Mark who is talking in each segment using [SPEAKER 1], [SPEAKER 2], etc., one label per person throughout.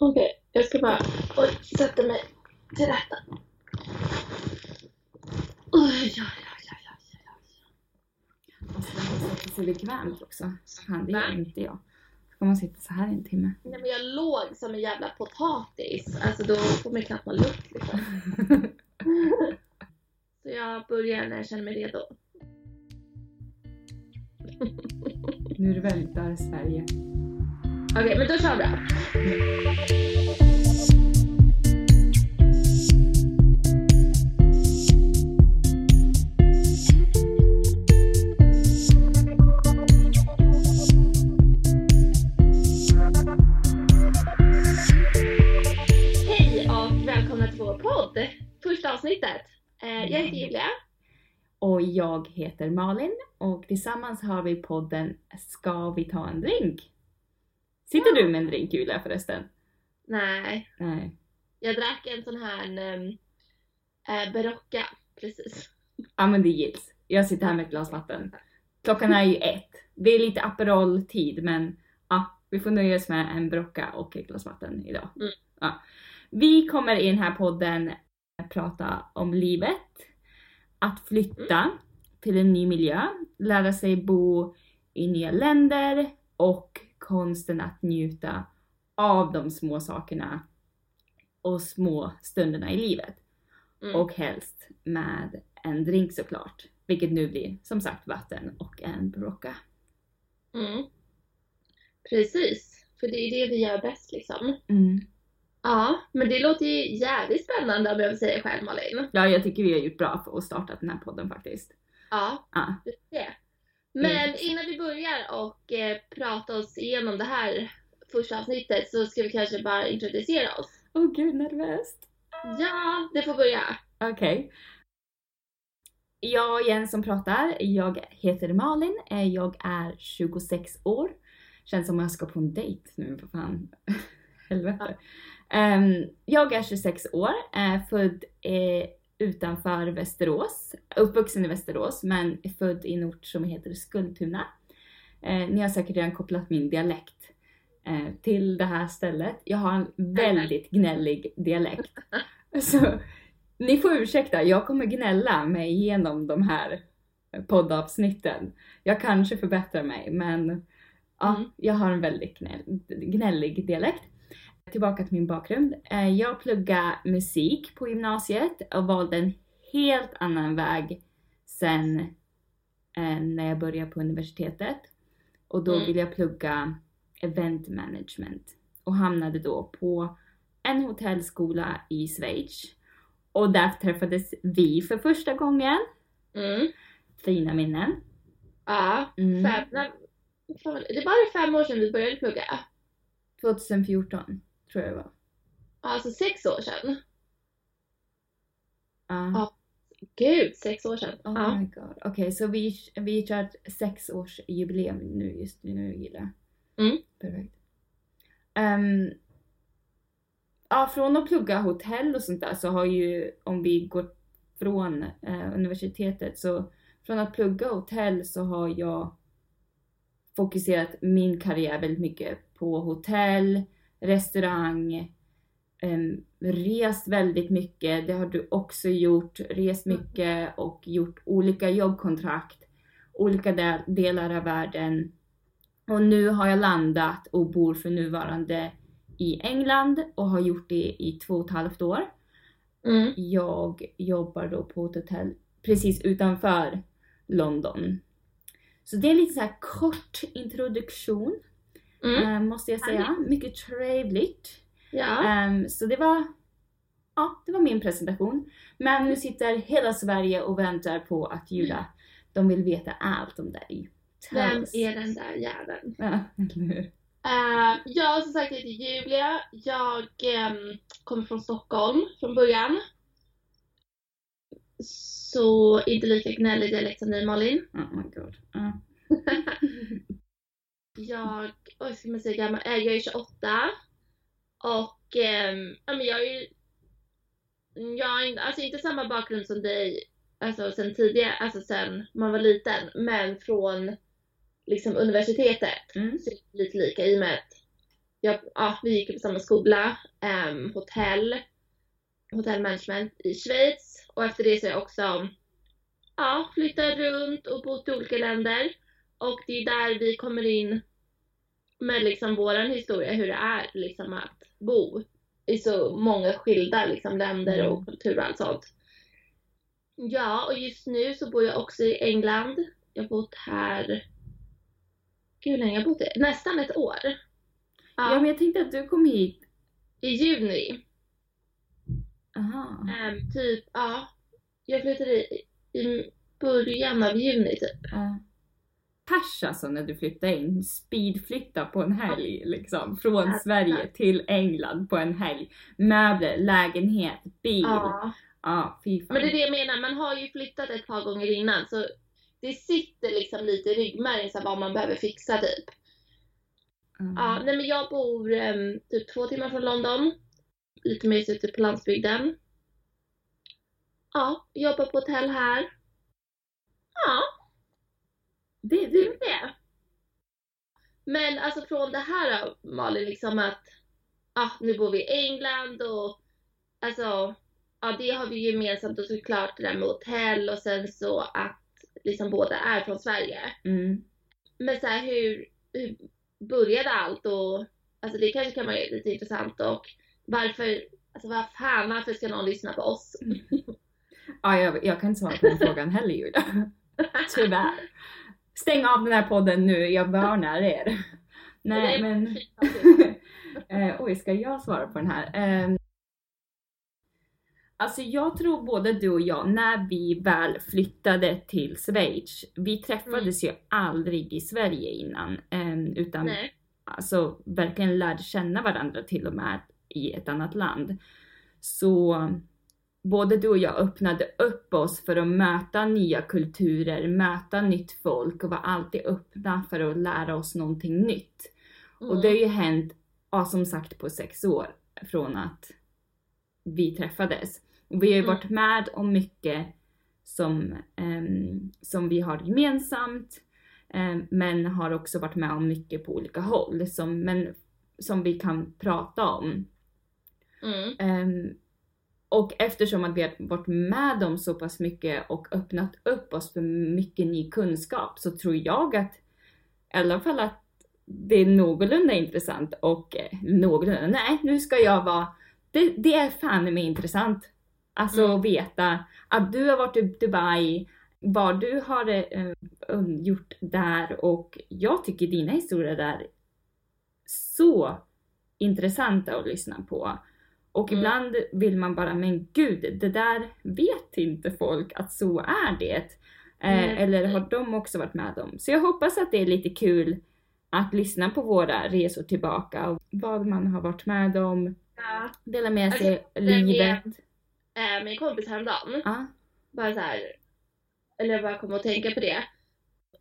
[SPEAKER 1] Okej, jag ska bara oj, sätta mig till rätta. Oj, oj, oj, oj, oj, oj.
[SPEAKER 2] Man sätter sig bekvämt också. Fan, det gör inte jag. Ska man sitta så här en timme?
[SPEAKER 1] Nej men jag låg som en jävla potatis. Alltså då får man knappt någon luft liksom. Så jag börjar när jag känner mig redo.
[SPEAKER 2] nu väntar Sverige.
[SPEAKER 1] Okej, men då kör vi. då. Hej och välkomna till vår podd. Första avsnittet. Eh, jag heter Julia.
[SPEAKER 2] Och jag heter Malin och tillsammans har vi podden Ska vi ta en drink? Sitter
[SPEAKER 1] Ja.
[SPEAKER 2] du med en drink Julia förresten?
[SPEAKER 1] Nej,
[SPEAKER 2] Nej.
[SPEAKER 1] jag drack en sån här um, eh, Berocca precis.
[SPEAKER 2] Ja men det gills. Jag sitter här med ett glas vatten. Klockan är ju ett. Det är lite Aperol-tid men ja, vi får nöja oss med en brocka och ett glas vatten idag.
[SPEAKER 1] Mm.
[SPEAKER 2] Ja. Vi kommer i den här podden prata om livet, att flytta till en ny miljö, lära sig bo i nya länder och konsten att njuta av de små sakerna och små stunderna i livet.
[SPEAKER 1] Mm.
[SPEAKER 2] Och helst med en drink såklart. Vilket nu blir som sagt vatten och en brocca.
[SPEAKER 1] Mm. Precis, för det är det vi gör bäst liksom.
[SPEAKER 2] Mm.
[SPEAKER 1] Ja, men det låter ju jävligt spännande om jag vill säga själv Malin.
[SPEAKER 2] Ja, jag tycker vi har gjort bra för att starta den här podden faktiskt.
[SPEAKER 1] Ja,
[SPEAKER 2] Ja.
[SPEAKER 1] det. Men
[SPEAKER 2] Mm.
[SPEAKER 1] innan vi börjar och eh, prata oss igenom det här första avsnittet så ska vi kanske bara introducera oss.
[SPEAKER 2] Åh oh, gud, nervöst.
[SPEAKER 1] Ja, det får börja.
[SPEAKER 2] Okej. Jag igen som pratar. Jag heter Malin. Eh, Jag är 26 år. Känns som jag ska på en dejt nu, för fan. Helvete. Ehm, jag är 26 år, är född eh, utanför Västerås. Uppvuxen i Västerås, men är född i en ort som heter Skultuna. Eh, ni har säkert redan kopplat min dialekt eh, till det här stället. Jag har en väldigt gnällig dialekt. Så ni får ursäkta, jag kommer gnälla mig igenom de här poddavsnitten. Jag kanske förbättrar mig, men ja,
[SPEAKER 1] Mm.
[SPEAKER 2] jag har en väldigt gnäll, gnällig dialekt. Tillbaka till min bakgrund. Eh, Jag pluggade musik på gymnasiet och valde en helt annan väg sen eh, när jag började på universitetet. Och då
[SPEAKER 1] Mm.
[SPEAKER 2] ville jag plugga event management och hamnade då på en hotellskola i Schweiz. Och där träffades vi för första gången.
[SPEAKER 1] Mm.
[SPEAKER 2] Fina minnen.
[SPEAKER 1] Ja,
[SPEAKER 2] Mm.
[SPEAKER 1] fem, det var fem år sedan vi började plugga.
[SPEAKER 2] 2014 tror jag det var.
[SPEAKER 1] Alltså sex år sedan.
[SPEAKER 2] Ja.
[SPEAKER 1] Ja. Gud, sex år sedan.
[SPEAKER 2] Oh
[SPEAKER 1] Ja.
[SPEAKER 2] my god. Okej, så vi, vi kör sexårsjubileum nu just nu Gilla.
[SPEAKER 1] Mm.
[SPEAKER 2] Perfekt. Ehm, ja, från att plugga hotell och sånt där så har ju, om vi går från eh, universitetet så från att plugga hotell så har jag fokuserat min karriär väldigt mycket på hotell, restaurang, um, rest väldigt mycket. Det har du också gjort. Rest mycket och gjort olika jobbkontrakt, olika del, delar av världen. Och nu har jag landat och bor för nuvarande i England och har gjort det i två och ett halvt år.
[SPEAKER 1] Mm.
[SPEAKER 2] Jag jobbar då på ett hotell precis utanför London. Så det är lite så kort introduktion
[SPEAKER 1] Mm.
[SPEAKER 2] eh, måste jag säga. Mycket trevligt.
[SPEAKER 1] Ja.
[SPEAKER 2] Ehm, så det var, ja, det var min presentation. Men nu sitter hela Sverige och väntar på att Julia, de vill veta allt om dig. Tell
[SPEAKER 1] Vem är den där jäveln?
[SPEAKER 2] Ja, eller hur?
[SPEAKER 1] Uh, jag som sagt heter Julia. Jag ehm, kommer från Stockholm från början. Så inte lika gnällig dialekt som dig Malin.
[SPEAKER 2] Oh my god. Ja.
[SPEAKER 1] Jag, oj ska man säga gammal, äh, jag är 28. Och ehm, ja men jag är ju, jag inte- alltså inte samma bakgrund som dig, alltså sen tidigare, alltså sen man var liten, men från liksom universitetet
[SPEAKER 2] Mm.
[SPEAKER 1] så är det lite lika i och med att jag, ja, vi gick på samma skola, um, hotell, hotellmanagement i Schweiz och efter det så har jag också ja, flyttat runt och bott i olika länder. Och det är där vi kommer in med liksom våran historia, hur det är liksom att bo i så många skilda liksom länder och kulturer och allt sånt. Ja, och just nu så bor jag också i England. Jag har bott här, gud hur länge har jag bott här? Nästan ett år.
[SPEAKER 2] Ja. men jag tänkte att du kom hit.
[SPEAKER 1] I juni.
[SPEAKER 2] Aha.
[SPEAKER 1] Ehm, typ, ja. Jag flyttade i, i början av juni typ.
[SPEAKER 2] Uh. Pers alltså när du flyttade in, speedflytta på en helg liksom. Från
[SPEAKER 1] Ja.
[SPEAKER 2] Sverige till England på en helg. Möbler, lägenhet, bil. Ja,
[SPEAKER 1] Ja.
[SPEAKER 2] fy fan.
[SPEAKER 1] Men det är det jag menar, man har ju flyttat ett par gånger innan så det sitter liksom lite i ryggmärgen så vad man behöver fixa typ.
[SPEAKER 2] Mm.
[SPEAKER 1] Ja, nej men jag bor em, typ två timmar från London. Lite mer ute på landsbygden. Ja, jobbar på hotell här. Ja,
[SPEAKER 2] Det,
[SPEAKER 1] är det. Men alltså från det här Malin, liksom att ja, nu bor vi i England och alltså ja, det har vi ju gemensamt och såklart det där med hotell och sen så att liksom båda är från Sverige.
[SPEAKER 2] mm.
[SPEAKER 1] Men så här, hur, hur började allt och alltså det kanske kan vara lite intressant och varför, alltså vad fan, varför ska någon lyssna på oss?
[SPEAKER 2] ja, jag, jag kan inte svara på den frågan heller Julia. Tyvärr. Stäng av den här podden nu, jag varnar er. Nej men... eh, oj, ska jag svara på den här? Eh, alltså jag tror både du och jag, när vi väl flyttade till Schweiz, vi träffades ju aldrig i Sverige innan. Eh, utan
[SPEAKER 1] Nej.
[SPEAKER 2] alltså verkligen lärde känna varandra till och med i ett annat land. Så både du och jag öppnade upp oss för att möta nya kulturer, möta nytt folk och var alltid öppna för att lära oss någonting nytt.
[SPEAKER 1] Mm.
[SPEAKER 2] Och det har ju hänt, ja, som sagt på sex år från att vi träffades. Och vi har ju
[SPEAKER 1] Mm.
[SPEAKER 2] varit med om mycket som, ehm, som vi har gemensamt, ehm, men har också varit med om mycket på olika håll, som, men som vi kan prata om.
[SPEAKER 1] Mm.
[SPEAKER 2] Ehm, och eftersom att vi har varit med om så pass mycket och öppnat upp oss för mycket ny kunskap så tror jag att i alla fall att det är någorlunda intressant och eh, någorlunda, nej nu ska jag vara, det, det är fan med intressant. Alltså
[SPEAKER 1] Mm.
[SPEAKER 2] att veta att du har varit i Dubai, vad du har eh, um, gjort där och jag tycker dina historier där så intressanta att lyssna på. Och
[SPEAKER 1] Mm.
[SPEAKER 2] ibland vill man bara, men gud, det där vet inte folk att så är det. Eh,
[SPEAKER 1] Mm.
[SPEAKER 2] Eller har de också varit med om. Så jag hoppas att det är lite kul att lyssna på våra resor tillbaka och vad man har varit med om,
[SPEAKER 1] Ja.
[SPEAKER 2] dela med
[SPEAKER 1] Alltså,
[SPEAKER 2] sig
[SPEAKER 1] med-
[SPEAKER 2] livet.
[SPEAKER 1] Eh, min kompis häromdagen,
[SPEAKER 2] Ja.
[SPEAKER 1] bara så här, eller jag bara kom att tänka på det.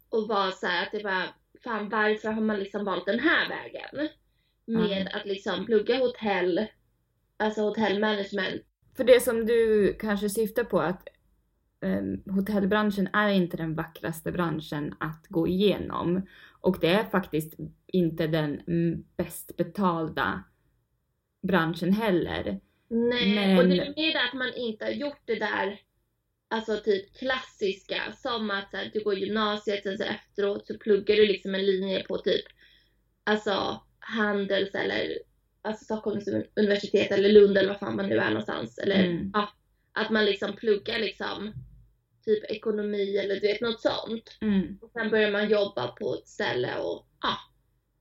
[SPEAKER 1] Och var så här att det var, fan varför har man liksom valt den här vägen? Med att liksom plugga hotell, alltså hotellmanagement.
[SPEAKER 2] För det som du kanske syftar på att em, hotellbranschen är inte den vackraste branschen att gå igenom. Och det är faktiskt inte den bäst betalda branschen heller.
[SPEAKER 1] Nej,
[SPEAKER 2] Men-
[SPEAKER 1] och det är mer att man inte har gjort det där Alltså typ klassiska som att så här, du går gymnasiet sen så efteråt så pluggar du liksom en linje på typ Alltså Handels eller alltså Stockholms universitet eller Lund eller vad fan man nu är någonstans. Eller
[SPEAKER 2] Mm.
[SPEAKER 1] ja, att man liksom pluggar liksom typ ekonomi eller du vet något sånt.
[SPEAKER 2] Mm.
[SPEAKER 1] Och sen börjar man jobba på ett ställe och ja.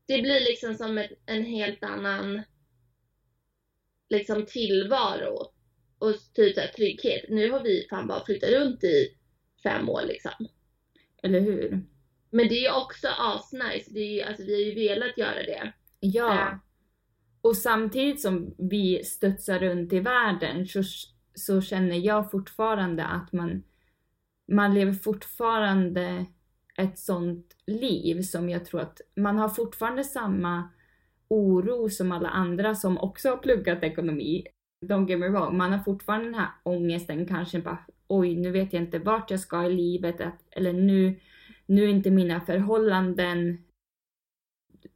[SPEAKER 1] Det blir liksom som ett, en helt annan liksom tillvaro och typ så här, trygghet. Nu har vi fan bara flyttat runt i fem år liksom.
[SPEAKER 2] Eller hur?
[SPEAKER 1] Men det är ju också asnice. Det är ju, alltså, vi har ju velat göra det.
[SPEAKER 2] Ja. Och samtidigt som vi studsar runt i världen så, så känner jag fortfarande att man, man lever fortfarande ett sånt liv som jag tror att man har fortfarande samma oro som alla andra som också har pluggat ekonomi. Don't get me wrong, man har fortfarande den här ångesten kanske bara oj nu vet jag inte vart jag ska i livet eller nu, nu är inte mina förhållanden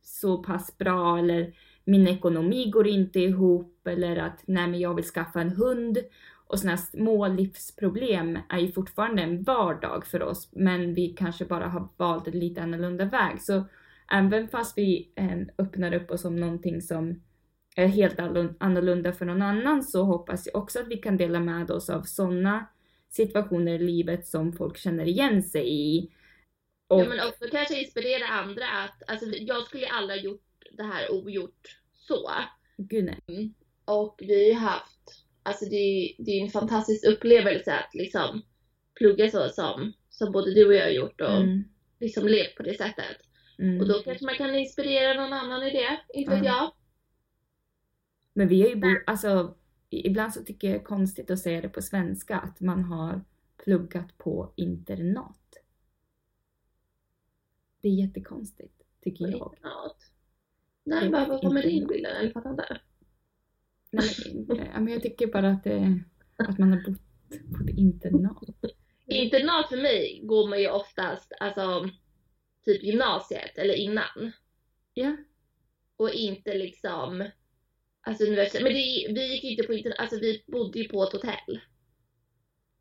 [SPEAKER 2] så pass bra eller min ekonomi går inte ihop eller att nej men jag vill skaffa en hund. Och sådana små livsproblem är ju fortfarande en vardag för oss men vi kanske bara har valt en lite annorlunda väg. Så även fast vi eh, öppnar upp oss om någonting som är helt anno- annorlunda för någon annan så hoppas jag också att vi kan dela med oss av sådana situationer i livet som folk känner igen sig i. Och,
[SPEAKER 1] Ja, men också kanske inspirera andra att, alltså jag skulle ju aldrig ha gjort det här ogjort så.
[SPEAKER 2] gud nej.
[SPEAKER 1] Och vi har haft, alltså det är, det är en fantastisk upplevelse att liksom plugga så som, som både du och jag har gjort och
[SPEAKER 2] Mm,
[SPEAKER 1] liksom levt på det sättet.
[SPEAKER 2] mm.
[SPEAKER 1] Och då kanske man kan inspirera någon annan i det, inte vet
[SPEAKER 2] Ja.
[SPEAKER 1] jag.
[SPEAKER 2] Men vi har ju alltså ibland så tycker jag det är konstigt att säga det på svenska att man har pluggat på internat. Det är jättekonstigt, tycker jag.
[SPEAKER 1] Internat. Nej, bara, vad kommer det in bilden? Eller fattar inte.
[SPEAKER 2] Nej, men, ja, men jag tycker bara att, det, att man har bott på ett internat.
[SPEAKER 1] Internat för mig går man ju oftast, alltså typ gymnasiet eller innan.
[SPEAKER 2] Ja.
[SPEAKER 1] Och inte liksom, alltså universitet. Men det, vi gick ju inte på internat, alltså vi bodde ju på ett hotell.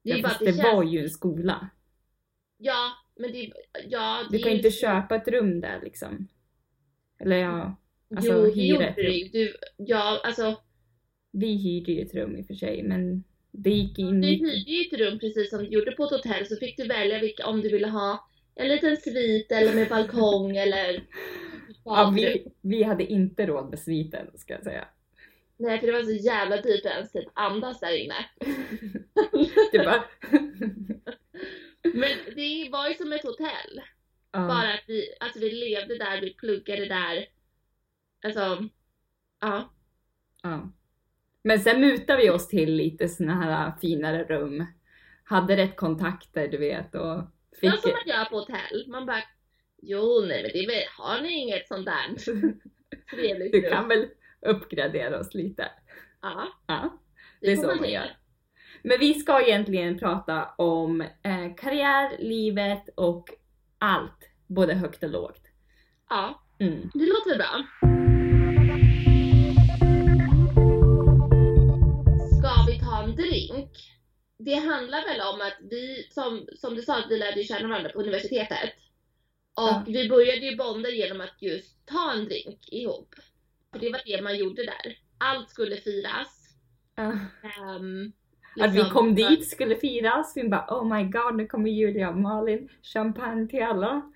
[SPEAKER 1] Det
[SPEAKER 2] ja
[SPEAKER 1] bara
[SPEAKER 2] fast det
[SPEAKER 1] känns,
[SPEAKER 2] var ju en skola.
[SPEAKER 1] ja, men det, ja.
[SPEAKER 2] Du
[SPEAKER 1] det
[SPEAKER 2] kan
[SPEAKER 1] är
[SPEAKER 2] inte
[SPEAKER 1] ju-
[SPEAKER 2] köpa ett rum där liksom. Eller ja, alltså,
[SPEAKER 1] jo,
[SPEAKER 2] hyra ett
[SPEAKER 1] ju. Du, ja, alltså
[SPEAKER 2] vi hyrde ju ett rum i och för sig men det gick in
[SPEAKER 1] du hyrde ju ett rum precis som du gjorde på ett hotell så fick du välja vilka, om du ville ha en liten svit eller med balkong eller
[SPEAKER 2] Ja, vi, vi hade inte råd med sviten ska jag säga.
[SPEAKER 1] Nej för det var så jävla dyrt att ens typ andas där inne.
[SPEAKER 2] Det bara...
[SPEAKER 1] Men det var ju som ett hotell.
[SPEAKER 2] ja,
[SPEAKER 1] Bara att vi, alltså vi levde där, vi pluggade där. Alltså, ja.
[SPEAKER 2] ja. Men sen mutade vi oss till lite såna här finare rum. Hade rätt kontakter du vet och fick...
[SPEAKER 1] som man gör på hotell. Man bara, jo nej men det väl, har ni inget sånt där trevligt
[SPEAKER 2] Du kan väl uppgradera oss lite.
[SPEAKER 1] Ja,
[SPEAKER 2] Ja,
[SPEAKER 1] det,
[SPEAKER 2] det är så man gör. Men vi ska egentligen prata om eh, karriär, livet och allt. Både högt och lågt.
[SPEAKER 1] Ja,
[SPEAKER 2] Mm.
[SPEAKER 1] det låter väl bra. Drink? Det handlar väl om att vi, som, som du sa, att vi lärde känna varandra på universitetet. Och
[SPEAKER 2] Ja.
[SPEAKER 1] vi började ju bonda genom att just ta en drink ihop. För det var det man gjorde där. Allt skulle firas.
[SPEAKER 2] Ja.
[SPEAKER 1] Ehm,
[SPEAKER 2] Att vi
[SPEAKER 1] liksom-
[SPEAKER 2] kom dit skulle firas. Vi bara oh my god nu kommer Julia och Malin. Champagne till alla.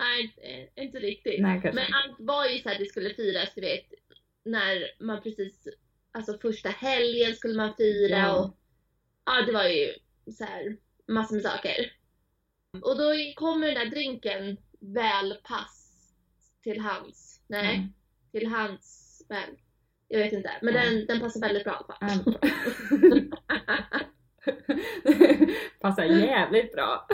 [SPEAKER 1] Nej, eh, inte riktigt.
[SPEAKER 2] Nej
[SPEAKER 1] Men allt var ju så att det skulle firas, du vet. När man precis, alltså första helgen skulle man fira
[SPEAKER 2] Ja.
[SPEAKER 1] och ja, det var ju så här massor med saker. Och då kommer den där drinken väl pass till hans. Nej,
[SPEAKER 2] Mm.
[SPEAKER 1] till hans väl. Jag vet inte, men
[SPEAKER 2] Ja.
[SPEAKER 1] den, den passar väldigt bra fall.
[SPEAKER 2] Passar jävligt bra.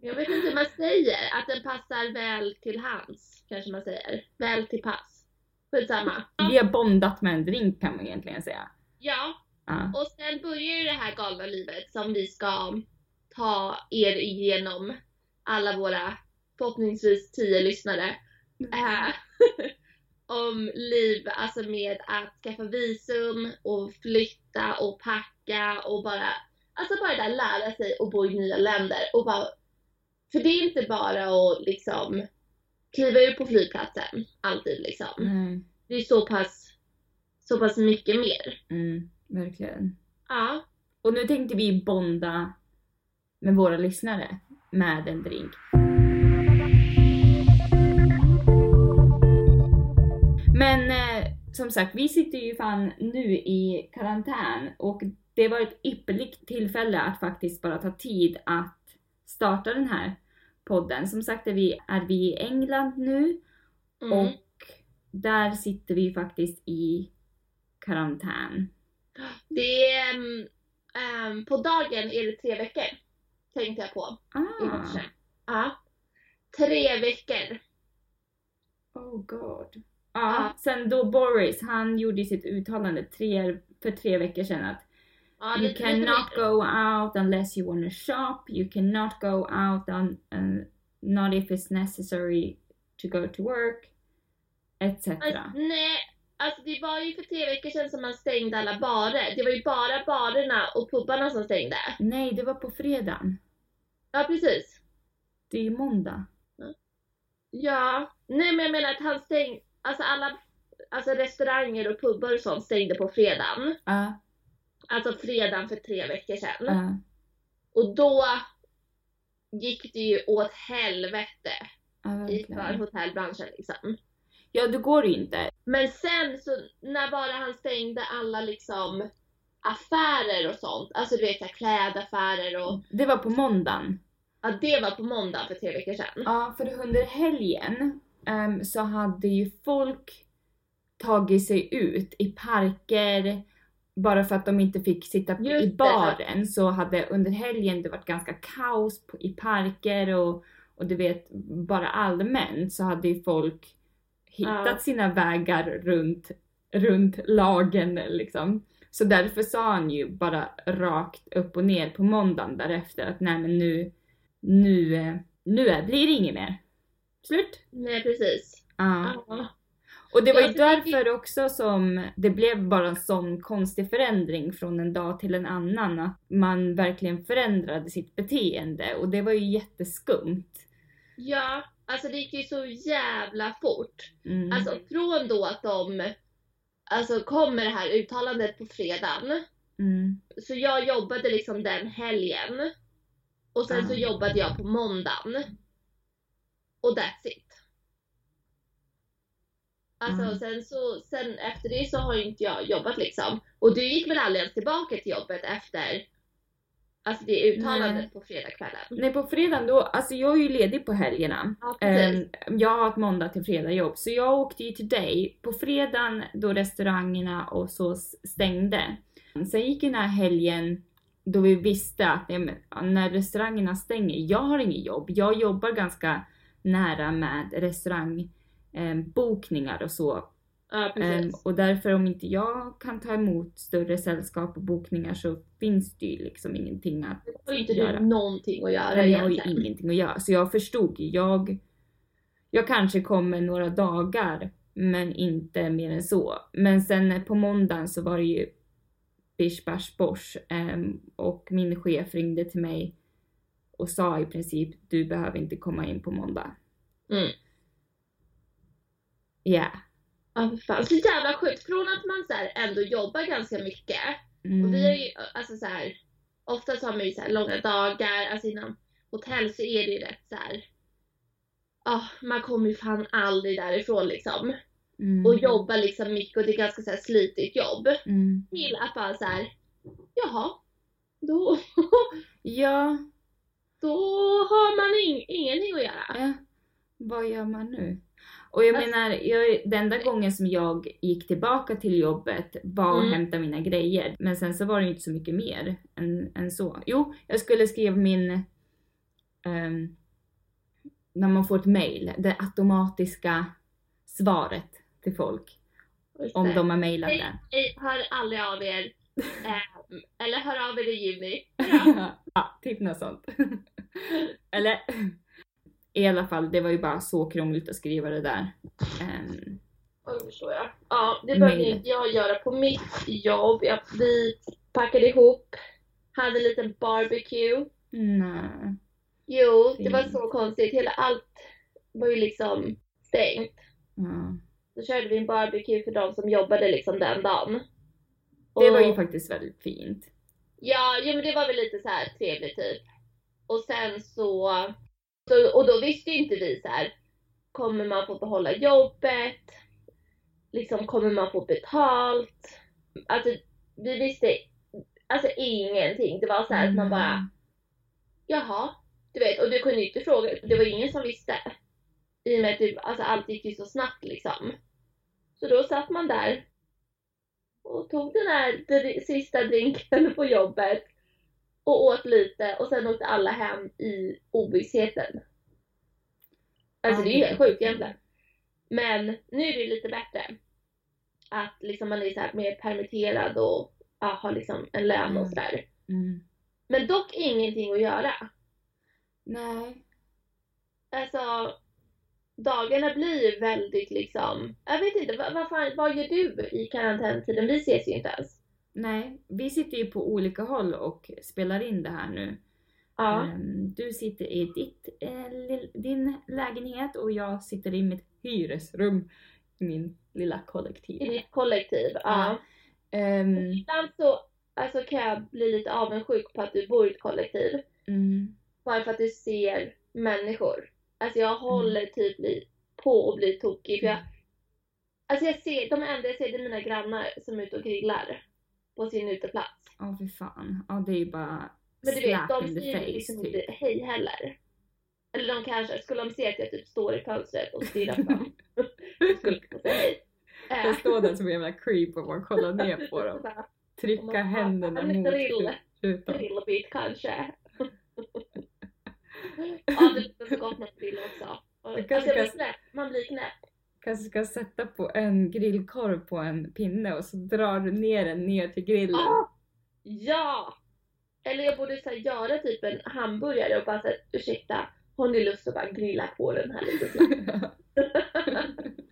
[SPEAKER 1] Jag vet inte hur man säger, att den passar väl till hans, kanske man säger. Väl till pass. Skitsamma.
[SPEAKER 2] Vi har bondat med en drink kan man egentligen säga.
[SPEAKER 1] Ja,
[SPEAKER 2] Ja.
[SPEAKER 1] Och sen börjar ju det här galna livet som vi ska ta er igenom. Alla våra förhoppningsvis tio lyssnare. Eh, om liv, alltså med att skaffa visum och flytta och packa och bara, alltså bara där lära sig att bo i nya länder och bara, för det är inte bara att liksom kliva ut på flygplatsen alltid liksom.
[SPEAKER 2] Nej.
[SPEAKER 1] Det är så pass, så pass mycket mer.
[SPEAKER 2] Mm, verkligen.
[SPEAKER 1] Ja.
[SPEAKER 2] Och nu tänkte vi bonda med våra lyssnare med en drink. Men eh, som sagt, vi sitter ju fan nu i karantän och det var ett ypperligt tillfälle att faktiskt bara ta tid att starta den här podden. Som sagt är vi, är vi i England nu
[SPEAKER 1] Mm.
[SPEAKER 2] och där sitter vi faktiskt i karantän.
[SPEAKER 1] Det är, ehm, på dagen är det tre veckor. Tänkte jag på i
[SPEAKER 2] Ah,
[SPEAKER 1] morse. Ja. Tre veckor.
[SPEAKER 2] oh god. Ja,
[SPEAKER 1] Ja.
[SPEAKER 2] sen då Boris, han gjorde sitt uttalande tre, för tre veckor sedan att
[SPEAKER 1] Ja,
[SPEAKER 2] you cannot go out unless you wanna shop, you cannot go out on, uh, not if it's necessary to go to work. etc.
[SPEAKER 1] Alltså, nej, alltså det var ju för tre veckor sedan som man stängde alla barer. Det var ju bara barerna och pubarna som stängde.
[SPEAKER 2] Nej, det var på fredagen.
[SPEAKER 1] Ja, precis.
[SPEAKER 2] Det är ju måndag.
[SPEAKER 1] Ja, nej men jag menar att han stängde, alltså alla, alltså restauranger och pubbar och sånt stängde på fredagen.
[SPEAKER 2] Ja,
[SPEAKER 1] Alltså fredagen för tre veckor sedan.
[SPEAKER 2] ja,
[SPEAKER 1] Och då gick det ju åt helvete
[SPEAKER 2] ja,
[SPEAKER 1] i för hotellbranschen liksom.
[SPEAKER 2] Ja, då går det ju inte.
[SPEAKER 1] Men sen så när bara han stängde alla liksom affärer och sånt, alltså du vet klädaffärer och
[SPEAKER 2] Det var på måndagen.
[SPEAKER 1] ja det var på måndag för tre veckor sedan.
[SPEAKER 2] Ja, för under helgen ehm, så hade ju folk tagit sig ut i parker bara för att de inte fick sitta
[SPEAKER 1] Just
[SPEAKER 2] i
[SPEAKER 1] det.
[SPEAKER 2] baren så hade under helgen det varit ganska kaos på, i parker och, och du vet bara allmänt så hade ju folk hittat
[SPEAKER 1] Ja.
[SPEAKER 2] sina vägar runt, runt lagen liksom. Så därför sa han ju bara rakt upp och ner på måndagen därefter att nej men nu, nu, eh, nu blir det inget mer. Slut.
[SPEAKER 1] Nej precis.
[SPEAKER 2] Ja.
[SPEAKER 1] Ja.
[SPEAKER 2] Och det var ju därför också som det blev bara en sån konstig förändring från en dag till en annan. Att man verkligen förändrade sitt beteende och det var ju jätteskumt.
[SPEAKER 1] ja, alltså det gick ju så jävla fort.
[SPEAKER 2] Mm.
[SPEAKER 1] Alltså från då att de alltså kom med det här uttalandet på fredagen.
[SPEAKER 2] Mm.
[SPEAKER 1] Så jag jobbade liksom den helgen. Och sen så
[SPEAKER 2] Ah.
[SPEAKER 1] jobbade jag på måndagen. Och that's it. Alltså
[SPEAKER 2] Mm.
[SPEAKER 1] sen så, sen efter det så har ju inte jag jobbat liksom. Och du gick väl aldrig ens tillbaka till jobbet efter Alltså det uttalandet
[SPEAKER 2] Nej.
[SPEAKER 1] på fredagskvällen?
[SPEAKER 2] Nej på fredagen då, alltså jag är ju ledig på helgerna.
[SPEAKER 1] Ja.
[SPEAKER 2] Ehm, jag har ett måndag till fredag jobb så jag åkte ju till dig på fredagen då restaurangerna och så stängde. Sen gick den här helgen då vi visste att nej, när restaurangerna stänger, jag har inget jobb. Jag jobbar ganska nära med restaurangbokningar och så.
[SPEAKER 1] ja
[SPEAKER 2] Ehm, och därför om inte jag kan ta emot större sällskap och bokningar så finns det ju liksom ingenting att
[SPEAKER 1] Då har ju inte
[SPEAKER 2] göra.
[SPEAKER 1] du någonting att göra
[SPEAKER 2] Nej, jag har ju ingenting att göra. Så jag förstod ju. Jag, jag kanske kommer några dagar, men inte mer än så. Men sen på måndagen så var det ju bish bash bosh. ehm, och min chef ringde till mig och sa i princip du behöver inte komma in på måndag.
[SPEAKER 1] Mm.
[SPEAKER 2] Ja.
[SPEAKER 1] Ja fan. Så jävla sjukt. Från att man så här ändå jobbar ganska mycket
[SPEAKER 2] Mm.
[SPEAKER 1] Och vi har ju, alltså så här, ofta så har man ju så här långa dagar, alltså inom hotell så är det ju rätt så här. Ja, man kommer ju fan aldrig därifrån liksom.
[SPEAKER 2] Mm.
[SPEAKER 1] Och jobbar liksom mycket och det är ganska så här slitigt jobb.
[SPEAKER 2] Mm.
[SPEAKER 1] Till att bara så här, jaha, då,
[SPEAKER 2] Ja,
[SPEAKER 1] då har man ing, ingenting att göra.
[SPEAKER 2] Ja, vad gör man nu? Och jag menar, jag, den enda gången som jag gick tillbaka till jobbet var att
[SPEAKER 1] Mm.
[SPEAKER 2] hämta mina grejer. Men sen så var det ju inte så mycket mer än, än så. Jo, jag skulle skriva min... ehm, när man får ett mail, det automatiska svaret till folk. Om de har mejlat
[SPEAKER 1] hej, hör aldrig av er. Eh, eller hör av er i juni.
[SPEAKER 2] ja, typ något sånt. Eller i alla fall, det var ju bara så krångligt att skriva det där. Ehm,
[SPEAKER 1] Ja, det förstår jag. Ja, det behövde inte jag göra på mitt jobb. Jag, vi packade ihop, hade en liten barbecue.
[SPEAKER 2] nej.
[SPEAKER 1] Jo, det var så konstigt. Hela allt var ju liksom stängt.
[SPEAKER 2] Ja.
[SPEAKER 1] Så körde vi en barbecue för de som jobbade liksom den dagen.
[SPEAKER 2] Det var ju
[SPEAKER 1] Och-
[SPEAKER 2] faktiskt väldigt fint.
[SPEAKER 1] Ja, jo, men det var väl lite så här trevligt typ. Och sen så, så och då visste inte vi så här. kommer man få behålla jobbet? Liksom kommer man få betalt? Alltså vi visste alltså ingenting. Det var så här att man bara,
[SPEAKER 2] Mm.
[SPEAKER 1] jaha, du vet, och du kunde ju inte fråga, det var ju ingen som visste. I och med att det, alltså, allt gick ju så snabbt liksom. Så då satt man där och tog den här dri- sista drinken på jobbet och åt lite och sen åkte alla hem i ovissheten. Alltså det är ju helt sjukt egentligen. Men nu är det lite bättre. Att liksom man är så här mer permitterad och ja, har liksom en lön och
[SPEAKER 2] Mm.
[SPEAKER 1] sådär.
[SPEAKER 2] Mm.
[SPEAKER 1] Men dock ingenting att göra.
[SPEAKER 2] Nej.
[SPEAKER 1] Alltså, dagarna blir väldigt liksom, jag vet inte, vad, vad, fan, vad gör du i karantäntiden? Vi ses ju inte ens.
[SPEAKER 2] Nej, vi sitter ju på olika håll och spelar in det här nu.
[SPEAKER 1] Ja.
[SPEAKER 2] Ehm, Du sitter i ditt, eh, din lägenhet och jag sitter i mitt hyresrum i min lilla kollektiv.
[SPEAKER 1] I ditt kollektiv. Ja.
[SPEAKER 2] Ja. Ehm,
[SPEAKER 1] Ibland så alltså, kan jag bli lite avundsjuk på att du bor i ett kollektiv.
[SPEAKER 2] mm,
[SPEAKER 1] Bara för att du ser människor. Alltså jag håller typ li- på att bli tokig. För jag, alltså jag ser, de enda jag ser det är mina grannar som är ute och grillar. På sin uteplats.
[SPEAKER 2] Åh fy fan. Ja det är ju bara
[SPEAKER 1] Men du vet, de säger
[SPEAKER 2] face
[SPEAKER 1] liksom
[SPEAKER 2] typ.
[SPEAKER 1] inte hej heller. Eller de kanske, skulle de se att jag typ står i fönstret och stirrar dem. så skulle de säga hej. Eh,
[SPEAKER 2] Jag står där som en jävla creep och bara kollar ner på dem. Trycka händerna
[SPEAKER 1] en
[SPEAKER 2] mot
[SPEAKER 1] grill.
[SPEAKER 2] rutan.
[SPEAKER 1] grillbit kanske. ja, det luktar så gott med grill också. Alltså. Man blir knäpp.
[SPEAKER 2] Kanske ska sätta på en grillkorv på en pinne och så drar du ner den ner till grillen.
[SPEAKER 1] Ah! Ja! Eller jag borde så här, göra typ en hamburgare och bara säga ursäkta, har ni lust att bara grilla på den här lite snabbt?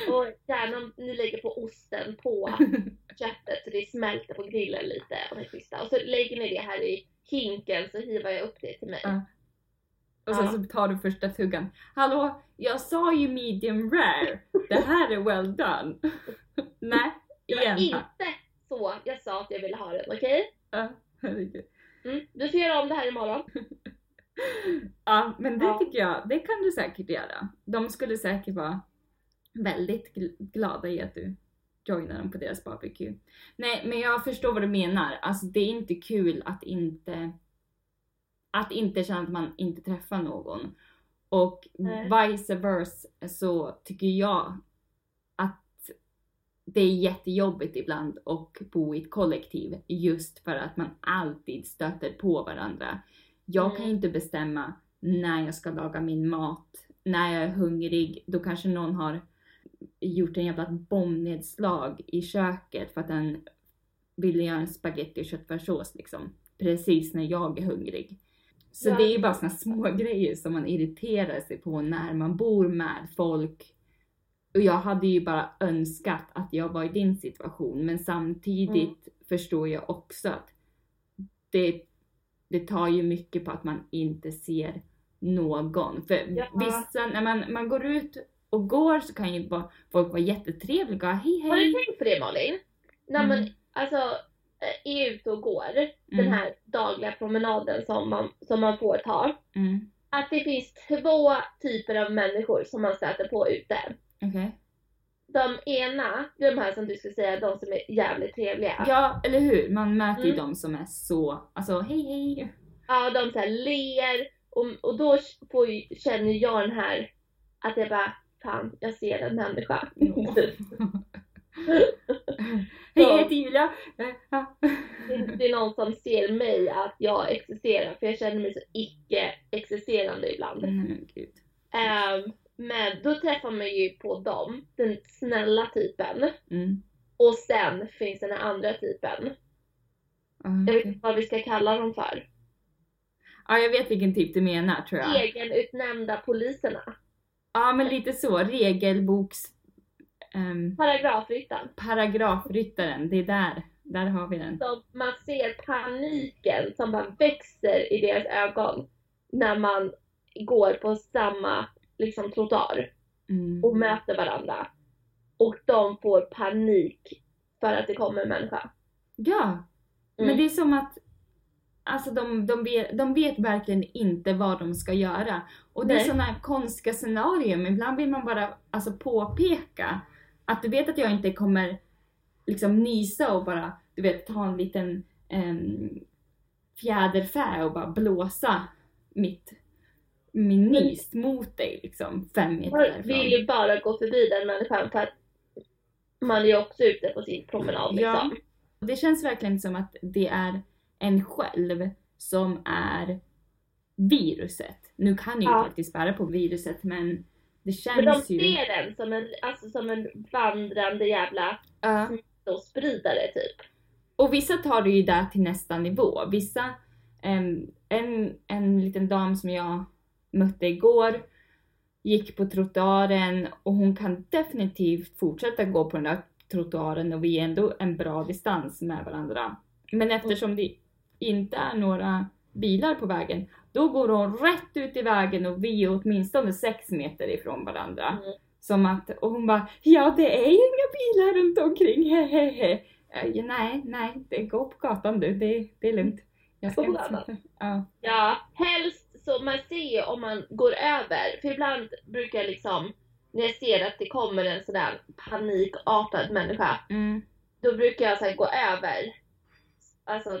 [SPEAKER 1] Och gärna om ni lägger på osten på köttet så det smälter på grillen lite och schyssta. Och så lägger ni det här i hinken så hivar jag upp det till mig.
[SPEAKER 2] Ja. Och sen
[SPEAKER 1] Ja.
[SPEAKER 2] så tar du första tuggan. Hallå, jag sa ju medium rare. Det här är well done. Nej,
[SPEAKER 1] Det var
[SPEAKER 2] igen.
[SPEAKER 1] inte så jag sa att jag ville ha den, okej?
[SPEAKER 2] Ja, herregud.
[SPEAKER 1] Mm. Du får göra om det här imorgon.
[SPEAKER 2] Ja, men det
[SPEAKER 1] Ja.
[SPEAKER 2] tycker jag, det kan du säkert göra. De skulle säkert vara väldigt gl- glada i att du joinar dem på deras barbecue. Nej, men jag förstår vad du menar. Alltså det är inte kul att inte att inte känna att man inte träffar någon. Och vice versa så tycker jag att det är jättejobbigt ibland att bo i ett kollektiv just för att man alltid stöter på varandra. Jag kan
[SPEAKER 1] Mm.
[SPEAKER 2] inte bestämma när jag ska laga min mat, när jag är hungrig. Då kanske någon har gjort en jävla bombnedslag i köket för att den ville göra en spaghetti och köttfärssås liksom. Precis när jag är hungrig. Så
[SPEAKER 1] Ja.
[SPEAKER 2] det är ju bara såna små grejer som man irriterar sig på när man bor med folk. Och jag hade ju bara önskat att jag var i din situation men samtidigt
[SPEAKER 1] Mm.
[SPEAKER 2] förstår jag också att det, det tar ju mycket på att man inte ser någon. För
[SPEAKER 1] Ja.
[SPEAKER 2] vissa, när man, man går ut och går så kan ju bara, folk vara jättetrevliga. Hej
[SPEAKER 1] Har du
[SPEAKER 2] hej!
[SPEAKER 1] tänkt på det Malin? När man
[SPEAKER 2] Mm.
[SPEAKER 1] alltså är ute och går, den
[SPEAKER 2] Mm,
[SPEAKER 1] här dagliga promenaden som man, som man får ta.
[SPEAKER 2] mm,
[SPEAKER 1] Att det finns två typer av människor som man stöter på ute.
[SPEAKER 2] Okej.
[SPEAKER 1] De ena, de här som du skulle säga, de som är jävligt trevliga.
[SPEAKER 2] Ja, eller hur? Man möter ju
[SPEAKER 1] Mm.
[SPEAKER 2] de som är så, alltså hej hej!
[SPEAKER 1] Ja, de så här ler och, och då får, ju- känner jag den här att jag bara, fan, jag ser en människa.
[SPEAKER 2] Ja. Hej, jag heter Julia!
[SPEAKER 1] Det, är någon som ser mig att jag existerar, för jag känner mig så icke-existerande ibland.
[SPEAKER 2] Gud.
[SPEAKER 1] Ehm, men då träffar man ju på dem, den snälla typen.
[SPEAKER 2] Mm.
[SPEAKER 1] Och sen finns den här andra typen.
[SPEAKER 2] Ja,
[SPEAKER 1] Jag vet inte vad vi ska kalla dem för.
[SPEAKER 2] Ja, jag vet vilken typ du menar tror jag.
[SPEAKER 1] Egenutnämnda poliserna.
[SPEAKER 2] Ja, men lite så. Regelboks... Um,
[SPEAKER 1] Paragrafryttaren.
[SPEAKER 2] paragrafryttaren, det är där. Där har vi den.
[SPEAKER 1] Så man ser paniken som bara växer i deras ögon när man går på samma liksom, trottoar
[SPEAKER 2] Mm.
[SPEAKER 1] och möter varandra. Och de får panik för att det kommer en människa.
[SPEAKER 2] Ja! Men
[SPEAKER 1] Mm.
[SPEAKER 2] det är som att Alltså de, de, vet, de vet verkligen inte vad de ska göra. Och det är
[SPEAKER 1] Nej.
[SPEAKER 2] sådana här konstiga scenarier, men ibland vill man bara alltså, påpeka att du vet att jag inte kommer liksom nysa och bara, du vet, ta en liten um, fjäderfä och bara blåsa mitt, min nys mot dig liksom fem meter
[SPEAKER 1] Man vill ju bara gå förbi den människan för att man är också ute på sin promenad
[SPEAKER 2] Ja.
[SPEAKER 1] liksom.
[SPEAKER 2] Det känns verkligen som att det är en själv som är viruset. Nu kan jag ju
[SPEAKER 1] Ja.
[SPEAKER 2] faktiskt bära på viruset men det känns
[SPEAKER 1] Men de
[SPEAKER 2] ju...
[SPEAKER 1] ser den som en, alltså som en vandrande jävla
[SPEAKER 2] Ja.
[SPEAKER 1] spridare typ.
[SPEAKER 2] Och vissa tar det ju där till nästa nivå. Vissa, em, en, en liten dam som jag mötte igår, gick på trottoaren och hon kan definitivt fortsätta gå på den där trottoaren och vi är ändå en bra distans med varandra. Men eftersom det inte är några bilar på vägen, då går hon rätt ut i vägen och vi är åtminstone sex meter ifrån varandra.
[SPEAKER 1] Mm.
[SPEAKER 2] Som att, och hon bara ja det är inga bilar runt omkring, hehehe. Uh, nej, nej, det går på gatan du, det, det är lugnt. Jag ska inte Ja.
[SPEAKER 1] Ja, helst så man ser om man går över. För ibland brukar jag liksom, när jag ser att det kommer en sån där panikartad människa,
[SPEAKER 2] Mm.
[SPEAKER 1] då brukar jag så gå över. Alltså,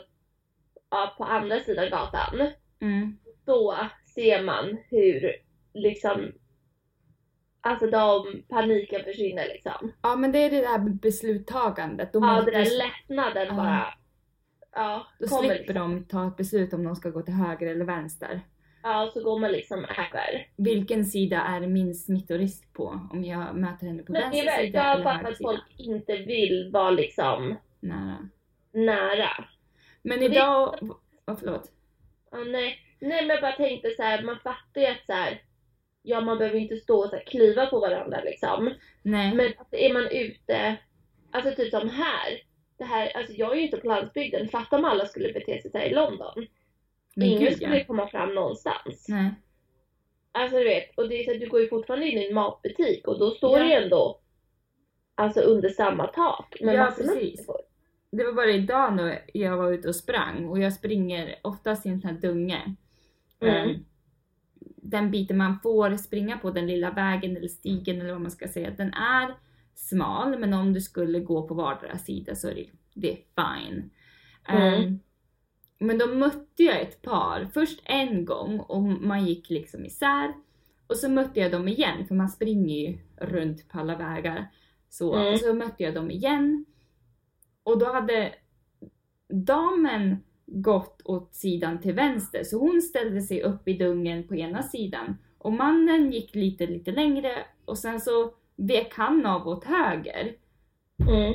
[SPEAKER 1] ja, på andra sidan gatan.
[SPEAKER 2] Mm.
[SPEAKER 1] Då ser man hur liksom, alltså de paniken försvinner liksom.
[SPEAKER 2] Ja men det är det där besluttagandet. De
[SPEAKER 1] Ja, den där lättnaden
[SPEAKER 2] Ja.
[SPEAKER 1] bara, ja,
[SPEAKER 2] Då slipper
[SPEAKER 1] liksom.
[SPEAKER 2] de ta ett beslut om de ska gå till höger eller vänster.
[SPEAKER 1] Ja, så går man liksom över.
[SPEAKER 2] Vilken sida är det minst smittorisk på? Om jag möter henne på
[SPEAKER 1] det
[SPEAKER 2] vänster sida
[SPEAKER 1] jag har
[SPEAKER 2] eller
[SPEAKER 1] fattat
[SPEAKER 2] höger
[SPEAKER 1] att
[SPEAKER 2] sida?
[SPEAKER 1] folk inte vill vara liksom
[SPEAKER 2] Nära.
[SPEAKER 1] nära.
[SPEAKER 2] Men
[SPEAKER 1] det-
[SPEAKER 2] idag... Oh, förlåt.
[SPEAKER 1] Ja, nej. nej, men jag bara tänkte så här, man fattar ju att så här, ja man behöver inte stå och så här, kliva på varandra liksom.
[SPEAKER 2] Nej.
[SPEAKER 1] Men att är man ute, alltså typ som här, det här, alltså jag är ju inte på landsbygden, fatta om alla skulle bete sig så här i London.
[SPEAKER 2] Men
[SPEAKER 1] Ingen
[SPEAKER 2] gud,
[SPEAKER 1] skulle
[SPEAKER 2] ja.
[SPEAKER 1] komma fram någonstans.
[SPEAKER 2] Nej.
[SPEAKER 1] Alltså du vet, och det är så att du går ju fortfarande in i en matbutik och då står
[SPEAKER 2] Ja.
[SPEAKER 1] det ju ändå alltså under samma tak. med
[SPEAKER 2] Ja,
[SPEAKER 1] massor
[SPEAKER 2] precis.
[SPEAKER 1] människor.
[SPEAKER 2] Det var bara idag när jag var ute och sprang och jag springer oftast i en sån här dunge.
[SPEAKER 1] Mm.
[SPEAKER 2] Ehm, Den biten man får springa på, den lilla vägen eller stigen eller vad man ska säga, den är smal men om du skulle gå på vardera sida så är det, det är fine.
[SPEAKER 1] Mm.
[SPEAKER 2] Ehm, men då mötte jag ett par, först en gång och man gick liksom isär och så mötte jag dem igen för man springer ju runt på alla vägar. Så,
[SPEAKER 1] Mm.
[SPEAKER 2] och så mötte jag dem igen och då hade damen gått åt sidan till vänster så hon ställde sig upp i dungen på ena sidan och mannen gick lite, lite längre och sen så vek han av åt höger.
[SPEAKER 1] Mm.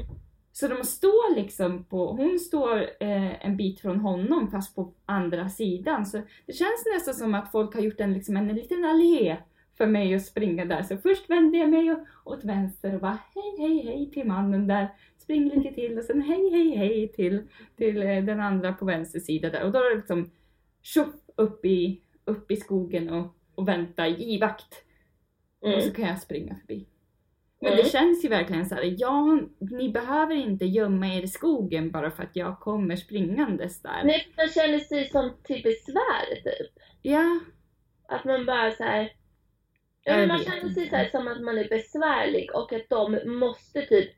[SPEAKER 2] Så de står liksom på, hon står eh, en bit från honom fast på andra sidan. Så det känns nästan som att folk har gjort en, liksom en liten allé för mig att springa där. Så först vände jag mig åt vänster och bara hej hej hej till mannen där. Spring lite till och sen hej hej hej till, till eh, den andra på vänster sida där. Och då är det liksom tjoff upp i, upp i skogen och, och vänta i vakt. Och
[SPEAKER 1] Mm.
[SPEAKER 2] så kan jag springa förbi. Men
[SPEAKER 1] Mm.
[SPEAKER 2] det känns ju verkligen så här, ja, ni behöver inte gömma er i skogen bara för att jag kommer springandes där.
[SPEAKER 1] Nej, man känner sig som typ besvär typ.
[SPEAKER 2] Ja,
[SPEAKER 1] Att man bara så här. Ja,
[SPEAKER 2] Jag
[SPEAKER 1] man känner sig så här som att man är besvärlig och att de måste typ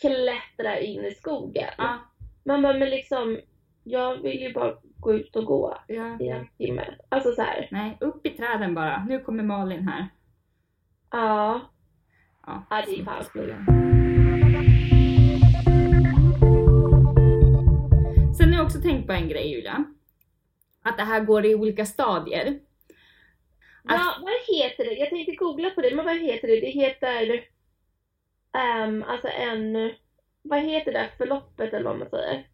[SPEAKER 1] klättra in i skogen.
[SPEAKER 2] ja,
[SPEAKER 1] Man bara, men liksom, jag vill ju bara gå ut och gå
[SPEAKER 2] ja.
[SPEAKER 1] i en timme. Alltså så här.
[SPEAKER 2] Nej, upp i träden bara. Nu kommer Malin här.
[SPEAKER 1] Ja.
[SPEAKER 2] Ja,
[SPEAKER 1] Ja, det är
[SPEAKER 2] så
[SPEAKER 1] fan.
[SPEAKER 2] Sen har jag också tänkt på en grej Julia. Att det här går i olika stadier.
[SPEAKER 1] Ja, vad heter det? Jag tänkte googla på det, men vad heter det? Det heter, ehm, alltså en, vad heter det? Förloppet eller vad man säger?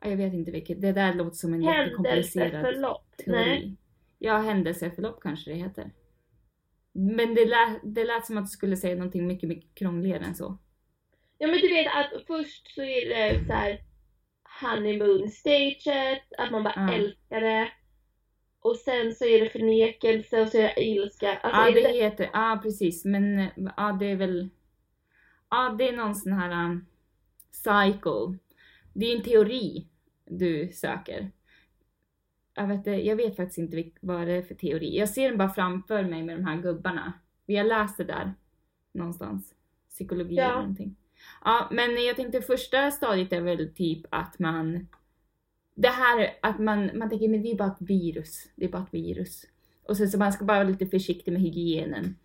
[SPEAKER 2] Ja, Jag vet inte vilket. Det där låter som en jättekomplicerad teori.
[SPEAKER 1] Nej.
[SPEAKER 2] Ja, händelseförlopp kanske det heter. Men det lät, det lät som att du skulle säga någonting mycket, mycket krångligare än så.
[SPEAKER 1] Ja men du vet att först så är det så här honeymoon staget, att man bara
[SPEAKER 2] Ja.
[SPEAKER 1] älskar det. Och sen så är det förnekelse och så är det ilska. Alltså,
[SPEAKER 2] Ja, det
[SPEAKER 1] det...
[SPEAKER 2] heter, ja precis, men ja det är väl, ja det är någon sån här um, cycle. Det är en teori du söker. Jag vet, jag vet faktiskt inte vad det är för teori. Jag ser den bara framför mig med de här gubbarna. Vi har läst det där någonstans. Psykologi
[SPEAKER 1] Ja.
[SPEAKER 2] eller någonting. Ja, men jag tänkte första stadiet är väl typ att man det här att man, man tänker men det är bara ett virus. Det är bara ett virus. Och sen så man ska bara vara lite försiktig med hygienen.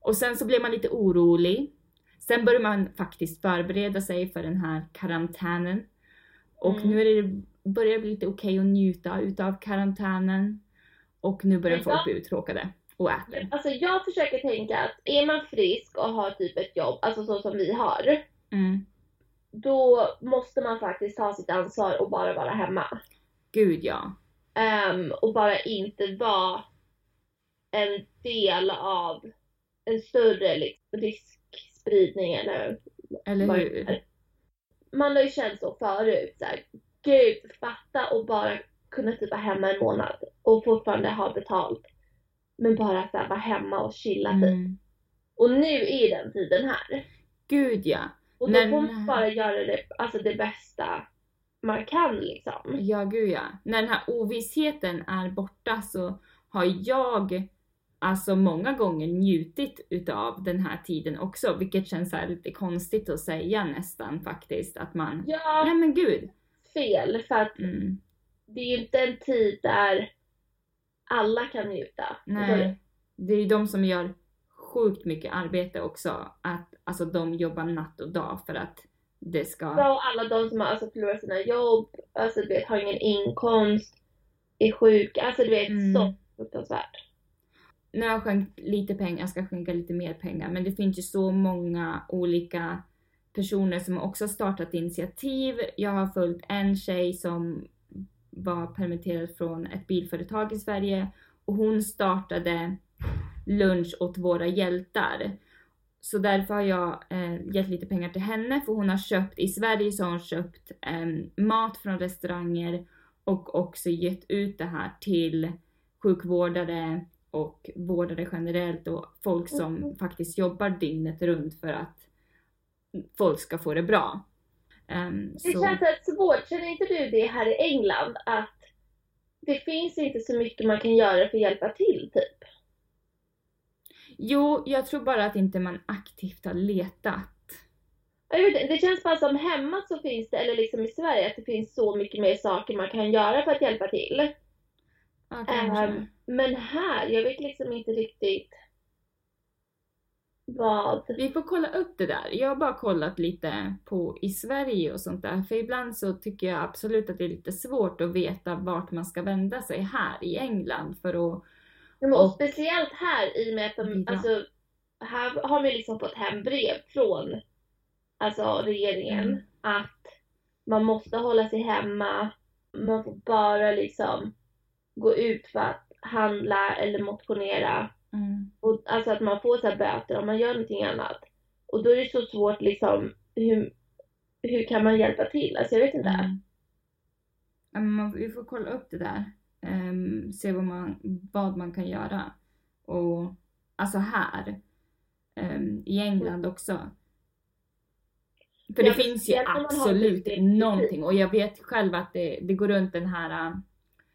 [SPEAKER 2] Och sen så blir man lite orolig. Sen börjar man faktiskt förbereda sig för den här karantänen. Och
[SPEAKER 1] Mm.
[SPEAKER 2] nu är det, börjar det bli lite okej att njuta utav karantänen. Och nu börjar folk bli uttråkade och äter.
[SPEAKER 1] Alltså jag försöker tänka att är man frisk och har typ ett jobb, alltså så som vi har.
[SPEAKER 2] Mm.
[SPEAKER 1] Då måste man faktiskt ta sitt ansvar och bara vara hemma.
[SPEAKER 2] Gud ja.
[SPEAKER 1] Ehm, och bara inte vara en del av en större liksom, riskspridning eller
[SPEAKER 2] Eller
[SPEAKER 1] vad
[SPEAKER 2] hur?
[SPEAKER 1] Man har ju känt så förut såhär, gud fatta och bara kunna typ vara hemma en månad och fortfarande ha betalt. Men bara såhär vara hemma och chilla typ.
[SPEAKER 2] Mm.
[SPEAKER 1] Och nu är den tiden här.
[SPEAKER 2] Gud ja.
[SPEAKER 1] Och då
[SPEAKER 2] Men-
[SPEAKER 1] får man bara göra det, alltså det bästa man kan liksom.
[SPEAKER 2] Ja, gud ja. När den här ovissheten är borta så har jag alltså många gånger njutit utav den här tiden också, vilket känns så här lite konstigt att säga nästan faktiskt att man,
[SPEAKER 1] Ja,
[SPEAKER 2] nej men gud.
[SPEAKER 1] fel för att
[SPEAKER 2] Mm,
[SPEAKER 1] det är ju inte en tid där alla kan njuta.
[SPEAKER 2] nej. Det är ju de som gör sjukt mycket arbete också, att alltså de jobbar natt och dag för att det ska...
[SPEAKER 1] Bra och alla de som har alltså, förlorat sina jobb, alltså du vet har ingen inkomst, är sjuka, alltså du vet
[SPEAKER 2] Mm.
[SPEAKER 1] så fruktansvärt
[SPEAKER 2] nu har jag skänkt lite pengar, jag ska skänka lite mer pengar, men det finns ju så många olika personer som också har startat initiativ. Jag har följt en tjej som var permitterad från ett bilföretag i Sverige och hon startade lunch åt våra hjältar. Så därför har jag eh, gett lite pengar till henne för hon har köpt, i Sverige så har hon köpt eh, mat från restauranger och också gett ut det här till sjukvårdare och vårdare generellt och folk som
[SPEAKER 1] Mhm.
[SPEAKER 2] faktiskt jobbar dygnet runt för att folk ska få det bra. Ehm,
[SPEAKER 1] Det
[SPEAKER 2] så,
[SPEAKER 1] känns rätt svårt, känner inte du det här i England att det finns inte så mycket man kan göra för att hjälpa till typ?
[SPEAKER 2] jo, jag tror bara att inte man aktivt har letat.
[SPEAKER 1] Vet, det känns bara som hemma så finns det, eller liksom i Sverige, att det finns så mycket mer saker man kan göra för att hjälpa till.
[SPEAKER 2] Kanske.
[SPEAKER 1] Ehm, men här, jag vet liksom inte riktigt vad...
[SPEAKER 2] Vi får kolla upp det där. Jag har bara kollat lite på i Sverige och sånt där. För ibland så tycker jag absolut att det är lite svårt att veta vart man ska vända sig här i England för att...
[SPEAKER 1] Och
[SPEAKER 2] Och-
[SPEAKER 1] speciellt här i och med att de, alltså, här har vi liksom fått hem brev från alltså regeringen
[SPEAKER 2] Mm.
[SPEAKER 1] att man måste hålla sig hemma, man får bara liksom gå ut för att handla eller motionera.
[SPEAKER 2] Mm.
[SPEAKER 1] Och, alltså att man får så böter om man gör någonting annat. Och då är det så svårt liksom, hur, hur kan man hjälpa till? Alltså jag vet inte.
[SPEAKER 2] Mm. Ja, men man, vi får kolla upp det där. Ehm, se vad man, vad man kan göra. Och alltså här. ehm, I England också. För
[SPEAKER 1] Ja,
[SPEAKER 2] det finns ju absolut någonting. Och jag vet själv att det, det går runt den här...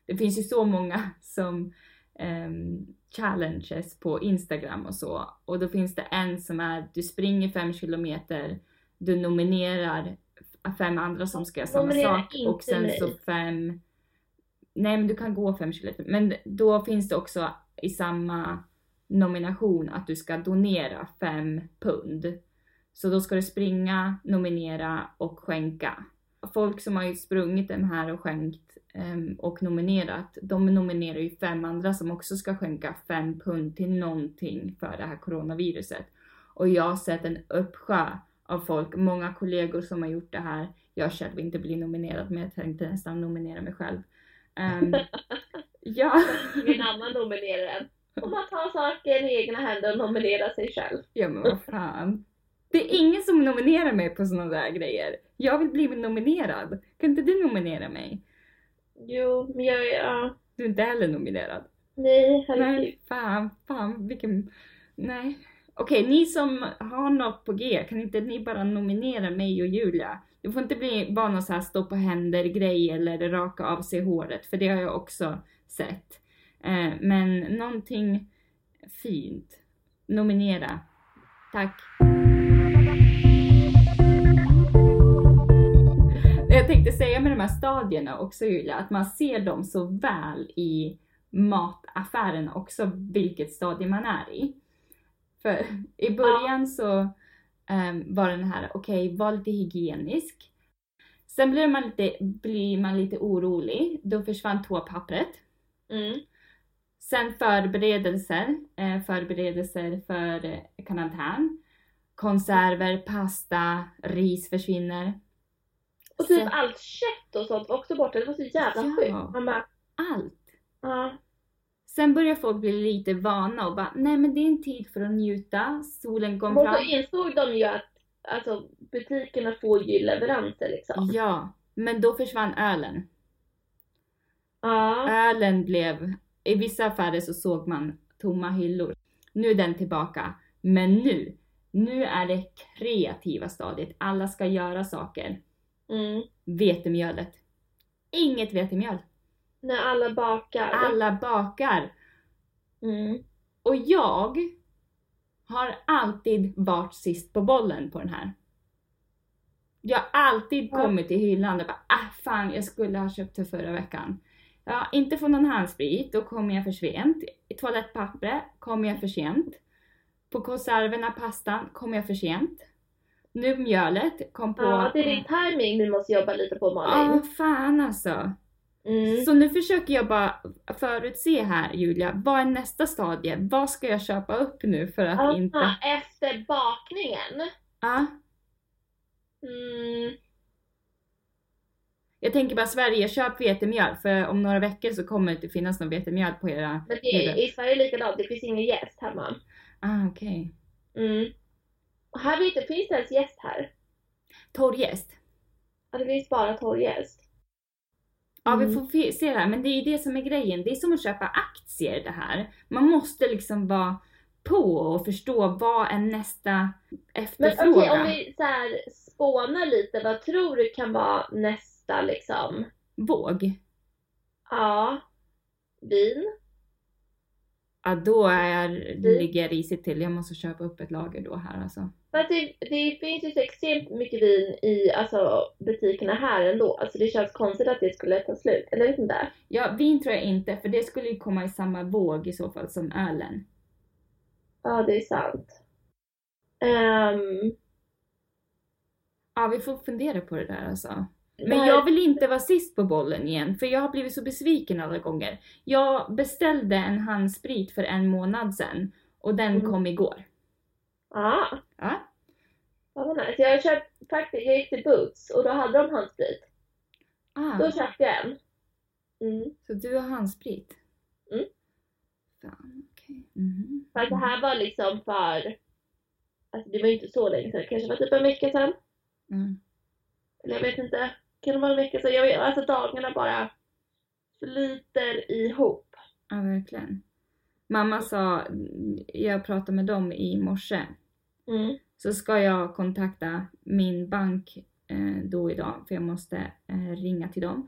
[SPEAKER 2] Det finns ju så många som ehm, challenges på Instagram och så. Och då finns det en som är du springer fem kilometer, du nominerar fem andra som ska göra samma sak och sen
[SPEAKER 1] mig.
[SPEAKER 2] så fem... Nej men du kan gå fem kilometer. Men då finns det också i samma nomination att du ska donera fem pund. Så då ska du springa, nominera och skänka. Folk som har ju sprungit den här och skänkt och nominerat, de nominerar ju fem andra som också ska skänka fem pund till någonting för det här coronaviruset. Och jag har sett en uppsjö av folk, många kollegor som har gjort det här. Jag själv inte blir nominerad men jag tänkte nästan nominera mig själv. Ehm, ja.
[SPEAKER 1] En annan nominerar. Och man tar saken i egna händer och nominerar sig själv.
[SPEAKER 2] Ja men vad fan. Det är ingen som nominerar mig på sådana där grejer. Jag vill bli nominerad. Kan inte du nominera mig?
[SPEAKER 1] Jo, men jag är, ja.
[SPEAKER 2] Du är inte heller nominerad.
[SPEAKER 1] Nej, herregud.
[SPEAKER 2] Nej, fan, fan, vilken... Nej. Okej, ni som har något på G, kan inte ni bara nominera mig och Julia? Det får inte bli bara någon så här stå på händer-grej eller raka av sig håret, för det har jag också sett. Eh, men någonting fint. Nominera. Tack. Jag tänkte säga med de här stadierna också Julia, att man ser dem så väl i mataffären också, vilket stadie man är i. För i början så ehm, var den här, okej, var lite hygienisk. Sen blir man lite, blir man lite orolig, då försvann toapappret.
[SPEAKER 1] Mm.
[SPEAKER 2] Sen förberedelser, eh, förberedelser för eh, karantän. Konserver, pasta, ris försvinner.
[SPEAKER 1] Och typ
[SPEAKER 2] Sen-
[SPEAKER 1] allt kött och sånt var också borta. Det var så jävla
[SPEAKER 2] Ja.
[SPEAKER 1] sjukt. Man bara,
[SPEAKER 2] Allt.
[SPEAKER 1] ja.
[SPEAKER 2] Sen börjar folk bli lite vana och bara, nej men det är en tid för att njuta, solen kom
[SPEAKER 1] Och så
[SPEAKER 2] fram.
[SPEAKER 1] insåg de ju att alltså, butikerna får ju leveranser liksom.
[SPEAKER 2] Ja, men då försvann ölen.
[SPEAKER 1] Ja.
[SPEAKER 2] Ölen blev, i vissa affärer så såg man tomma hyllor. Nu är den tillbaka. Men nu, nu är det kreativa stadiet. Alla ska göra saker.
[SPEAKER 1] Mm.
[SPEAKER 2] Vetemjölet. Inget vetemjöl.
[SPEAKER 1] När alla bakar.
[SPEAKER 2] Alla bakar.
[SPEAKER 1] Mm.
[SPEAKER 2] Och jag har alltid varit sist på bollen på den här. Jag har alltid
[SPEAKER 1] Ja.
[SPEAKER 2] kommit till hyllan och bara ah fan jag skulle ha köpt det förra veckan. Har inte fått någon handsprit, då kommer jag för sent. I toalettpapper kommer jag för sent. På konserverna, pastan, kommer jag för sent. Nu mjölet kom på...
[SPEAKER 1] Ja, det är din timing du måste jobba lite på
[SPEAKER 2] Ja,
[SPEAKER 1] Malin.
[SPEAKER 2] fan alltså.
[SPEAKER 1] Mm.
[SPEAKER 2] Så nu försöker jag bara förutse här Julia, vad är nästa stadie? Vad ska jag köpa upp nu för att
[SPEAKER 1] Aha,
[SPEAKER 2] inte...
[SPEAKER 1] efter bakningen.
[SPEAKER 2] Ja,
[SPEAKER 1] Mm.
[SPEAKER 2] jag tänker bara Sverige, köp vetemjöl för om några veckor så kommer det inte finnas någon vetemjöl på era...
[SPEAKER 1] Men det är, i Sverige likadant, det finns ingen gäst hemma.
[SPEAKER 2] Ah, okej.
[SPEAKER 1] Mm. Här vet jag, finns det ens gäst här?
[SPEAKER 2] Torrjäst.
[SPEAKER 1] Ja, det finns bara torrjäst.
[SPEAKER 2] Ja, vi
[SPEAKER 1] Mm.
[SPEAKER 2] får se här, men det är ju det som är grejen. Det är som att köpa aktier det här. Man måste liksom vara på och förstå vad är nästa
[SPEAKER 1] Men
[SPEAKER 2] efterfrågan.
[SPEAKER 1] okej, om vi så här spånar lite, vad tror du kan vara nästa liksom?
[SPEAKER 2] Våg.
[SPEAKER 1] Ja. Vin?
[SPEAKER 2] Ja, då är, ligger jag risigt till. Jag måste köpa upp ett lager då här alltså.
[SPEAKER 1] För att det, det finns ju så extremt mycket vin i alltså, butikerna här ändå. Alltså det känns konstigt att det skulle ta slut. Eller vet inte.
[SPEAKER 2] Ja, vin tror jag inte, för det skulle ju komma i samma våg i så fall som ölen.
[SPEAKER 1] Ja, det är sant. Ehm,
[SPEAKER 2] Ja, vi får fundera på det där alltså. Men
[SPEAKER 1] här-
[SPEAKER 2] jag vill inte vara sist på bollen igen, för jag har blivit så besviken alla gånger. Jag beställde en handsprit för en månad sedan och den
[SPEAKER 1] Mm.
[SPEAKER 2] kom igår.
[SPEAKER 1] Ja,
[SPEAKER 2] Ja.
[SPEAKER 1] vad var nice. Jag köpt, faktiskt, jag gick till Boots och då hade de handsprit.
[SPEAKER 2] Ah,
[SPEAKER 1] Då köpte jag en. Mm.
[SPEAKER 2] så du har handsprit?
[SPEAKER 1] Mm.
[SPEAKER 2] Fan, okej. Mhm.
[SPEAKER 1] För det här var liksom för, alltså det var ju inte så länge sedan, det kanske var typ en vecka sedan.
[SPEAKER 2] Mm.
[SPEAKER 1] Eller jag vet inte, kan det vara en vecka sedan? Jag vet, alltså dagarna bara flyter ihop.
[SPEAKER 2] Ja, verkligen. Mamma sa, jag pratade med dem i morse,
[SPEAKER 1] Mm.
[SPEAKER 2] så ska jag kontakta min bank eh, då idag, för jag måste eh, ringa till dem.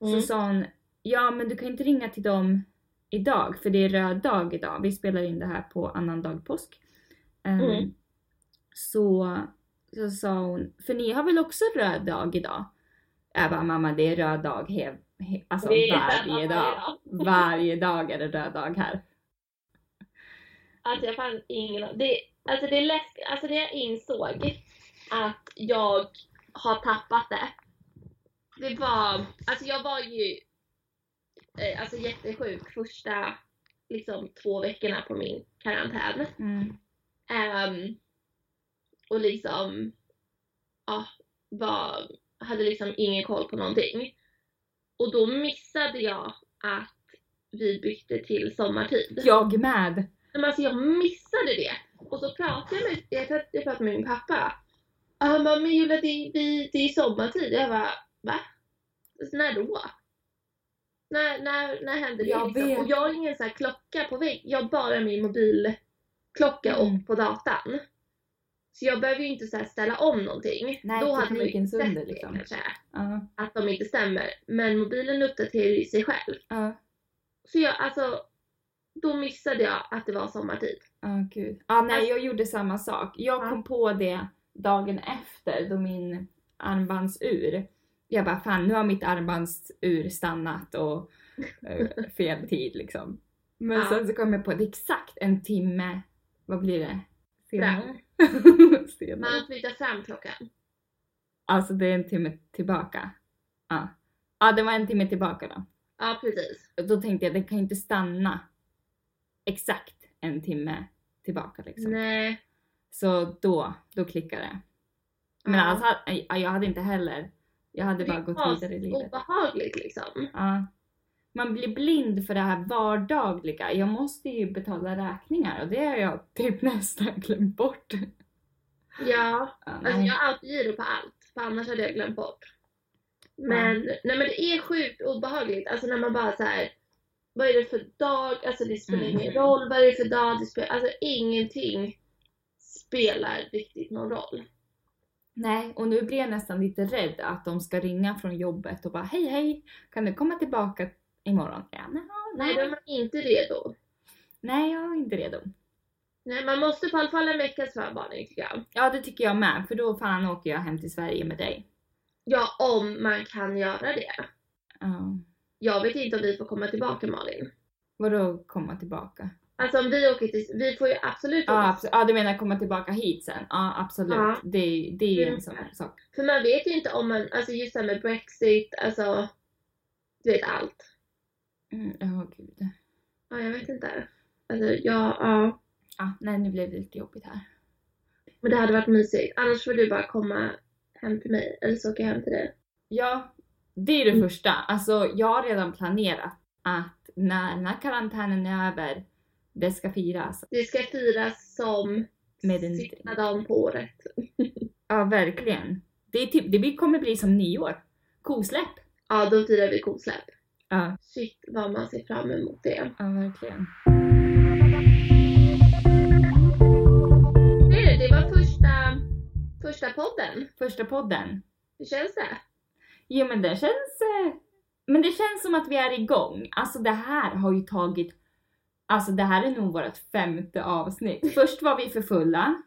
[SPEAKER 1] Mm.
[SPEAKER 2] Så sa hon, ja men du kan inte ringa till dem idag, för det är röd dag idag. Vi spelar in det här på annandag påsk. Ehm,
[SPEAKER 1] Mm.
[SPEAKER 2] så, så sa hon, för ni har väl också röd dag idag? Jag bara, mamma det är röd dag he, he, alltså varje dag. Varje dag är det röd dag här.
[SPEAKER 1] Alltså jag fann ingen det, Alltså det är läskigt, alltså det jag insåg att jag har tappat det. Det var, alltså jag var ju eh, alltså jättesjuk första liksom två veckorna på min karantän.
[SPEAKER 2] Mm.
[SPEAKER 1] Ehm, och liksom, ja, var, hade liksom ingen koll på någonting. Och då missade jag att vi bytte till sommartid.
[SPEAKER 2] Jag med!
[SPEAKER 1] Men alltså jag missade det. Och så pratade jag med, jag, att jag pratade med min pappa. Och han bara, men Julia det, vi, det är sommartid. Jag bara, va? När då? När, när, när hände det?
[SPEAKER 2] Jag
[SPEAKER 1] liksom?
[SPEAKER 2] vet.
[SPEAKER 1] Och jag har ingen så här klocka på vägg. Jag har bara min mobilklocka
[SPEAKER 2] Mm.
[SPEAKER 1] och på datan. Så jag behöver ju inte så ställa om någonting.
[SPEAKER 2] Nej,
[SPEAKER 1] Då hade man ju
[SPEAKER 2] teknikens
[SPEAKER 1] sett det
[SPEAKER 2] liksom.
[SPEAKER 1] kanske.
[SPEAKER 2] Ja,
[SPEAKER 1] Att de inte stämmer. Men mobilen uppdaterar ju sig själv.
[SPEAKER 2] ja,
[SPEAKER 1] Så jag, alltså, då missade jag att det var sommartid.
[SPEAKER 2] ja gud. Ja, nej
[SPEAKER 1] Alltså-
[SPEAKER 2] jag gjorde samma sak. Jag
[SPEAKER 1] Ja.
[SPEAKER 2] kom på det dagen efter då min armbandsur, jag bara fan nu har mitt armbandsur stannat och eh, fel tid liksom. Men
[SPEAKER 1] Ja.
[SPEAKER 2] sen så kom jag på det exakt en timme, vad blir det? Senare? Senare.
[SPEAKER 1] Man flyttar fram klockan.
[SPEAKER 2] Alltså det är en timme tillbaka. Ja. Ja det var en timme tillbaka då.
[SPEAKER 1] Ja, precis.
[SPEAKER 2] Då tänkte jag det kan inte stanna exakt en timme tillbaka liksom.
[SPEAKER 1] Nej.
[SPEAKER 2] Så då, då klickade det. Men
[SPEAKER 1] Ja.
[SPEAKER 2] alltså, ja, jag hade inte heller, jag hade bara gått vidare i livet.
[SPEAKER 1] obehagligt liksom.
[SPEAKER 2] Ja. man blir blind för det här vardagliga. Jag måste ju betala räkningar och det har jag typ nästan glömt bort.
[SPEAKER 1] Ja,
[SPEAKER 2] Ja,
[SPEAKER 1] alltså jag har alltid giro på allt, för annars hade jag glömt bort. Men, nej men det är sjukt obehagligt, alltså när man bara så här. Vad är det för dag, alltså det spelar
[SPEAKER 2] Mm.
[SPEAKER 1] ingen roll, vad är det för dag, det spelar, alltså ingenting spelar riktigt någon roll.
[SPEAKER 2] Nej, och nu blir jag nästan lite rädd att de ska ringa från jobbet och bara hej hej, kan du komma tillbaka imorgon? Ja, nej,
[SPEAKER 1] Nej, då är man inte redo.
[SPEAKER 2] nej, jag är inte redo.
[SPEAKER 1] Nej, man måste på alla fall en veckas förvarning tycker jag.
[SPEAKER 2] Ja, det tycker jag med, för då fan åker jag hem till Sverige med dig.
[SPEAKER 1] Ja, om man kan göra det.
[SPEAKER 2] Ja.
[SPEAKER 1] Jag vet inte om vi får komma tillbaka Malin.
[SPEAKER 2] Vadå komma tillbaka?
[SPEAKER 1] Alltså om vi åker till, vi får ju absolut åka
[SPEAKER 2] Ja, abs- ja, du menar komma tillbaka hit sen? Ja, absolut.
[SPEAKER 1] Ja.
[SPEAKER 2] Det, det är ju
[SPEAKER 1] Mm.
[SPEAKER 2] en sån sak.
[SPEAKER 1] För man vet ju inte om man, alltså just det här med Brexit, alltså du vet allt.
[SPEAKER 2] Mm, Ja, gud.
[SPEAKER 1] Ja, jag vet inte. Alltså ja, ja.
[SPEAKER 2] Ja, nej, nu blev det lite jobbigt här.
[SPEAKER 1] Men det hade varit mysigt. Annars får du bara komma hem till mig, eller så åker jag hem till dig.
[SPEAKER 2] Ja, det är det
[SPEAKER 1] Mm.
[SPEAKER 2] första. Alltså, jag har redan planerat att när den här karantänen är över, det ska firas.
[SPEAKER 1] Det ska firas som
[SPEAKER 2] Med en
[SPEAKER 1] sista dagen på året.
[SPEAKER 2] Ja, verkligen. Det, typ, det kommer bli som nyår. Kosläpp.
[SPEAKER 1] Ja, då firar vi kosläpp.
[SPEAKER 2] Ja,
[SPEAKER 1] Shit vad man ser fram emot det.
[SPEAKER 2] ja verkligen.
[SPEAKER 1] Du, det var första, första podden.
[SPEAKER 2] Första podden.
[SPEAKER 1] Hur känns det?
[SPEAKER 2] Jo men det känns... eh, Men det känns som att vi är igång. Alltså det här har ju tagit... Alltså det här är nog vårt femte avsnitt. Först var vi för fulla.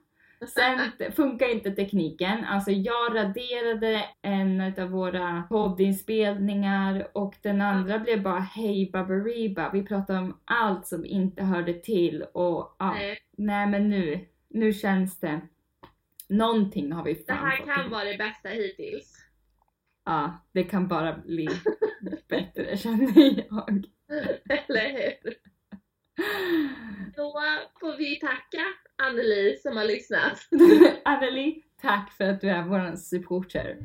[SPEAKER 2] Sen funkar inte tekniken. Alltså jag raderade en av våra poddinspelningar och den andra blev bara hej baberiba. Vi pratade om allt som inte hörde till och ja,
[SPEAKER 1] Nej,
[SPEAKER 2] nej men nu, nu känns det. Någonting har vi
[SPEAKER 1] det
[SPEAKER 2] fan
[SPEAKER 1] här
[SPEAKER 2] fått
[SPEAKER 1] kan vara det bästa hittills.
[SPEAKER 2] Ja, det kan bara bli bättre känner jag.
[SPEAKER 1] Eller hur? Då får vi tacka Anneli som har lyssnat.
[SPEAKER 2] Anneli, tack för att du är vår supporter.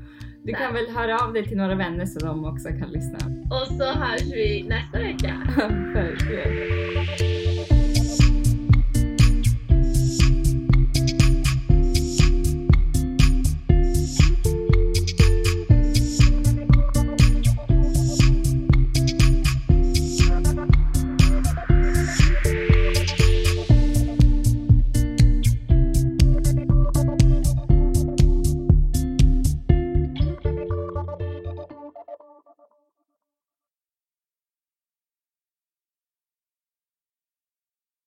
[SPEAKER 2] Du kan väl höra av dig till några vänner så de också kan lyssna.
[SPEAKER 1] Och så hörs vi nästa vecka.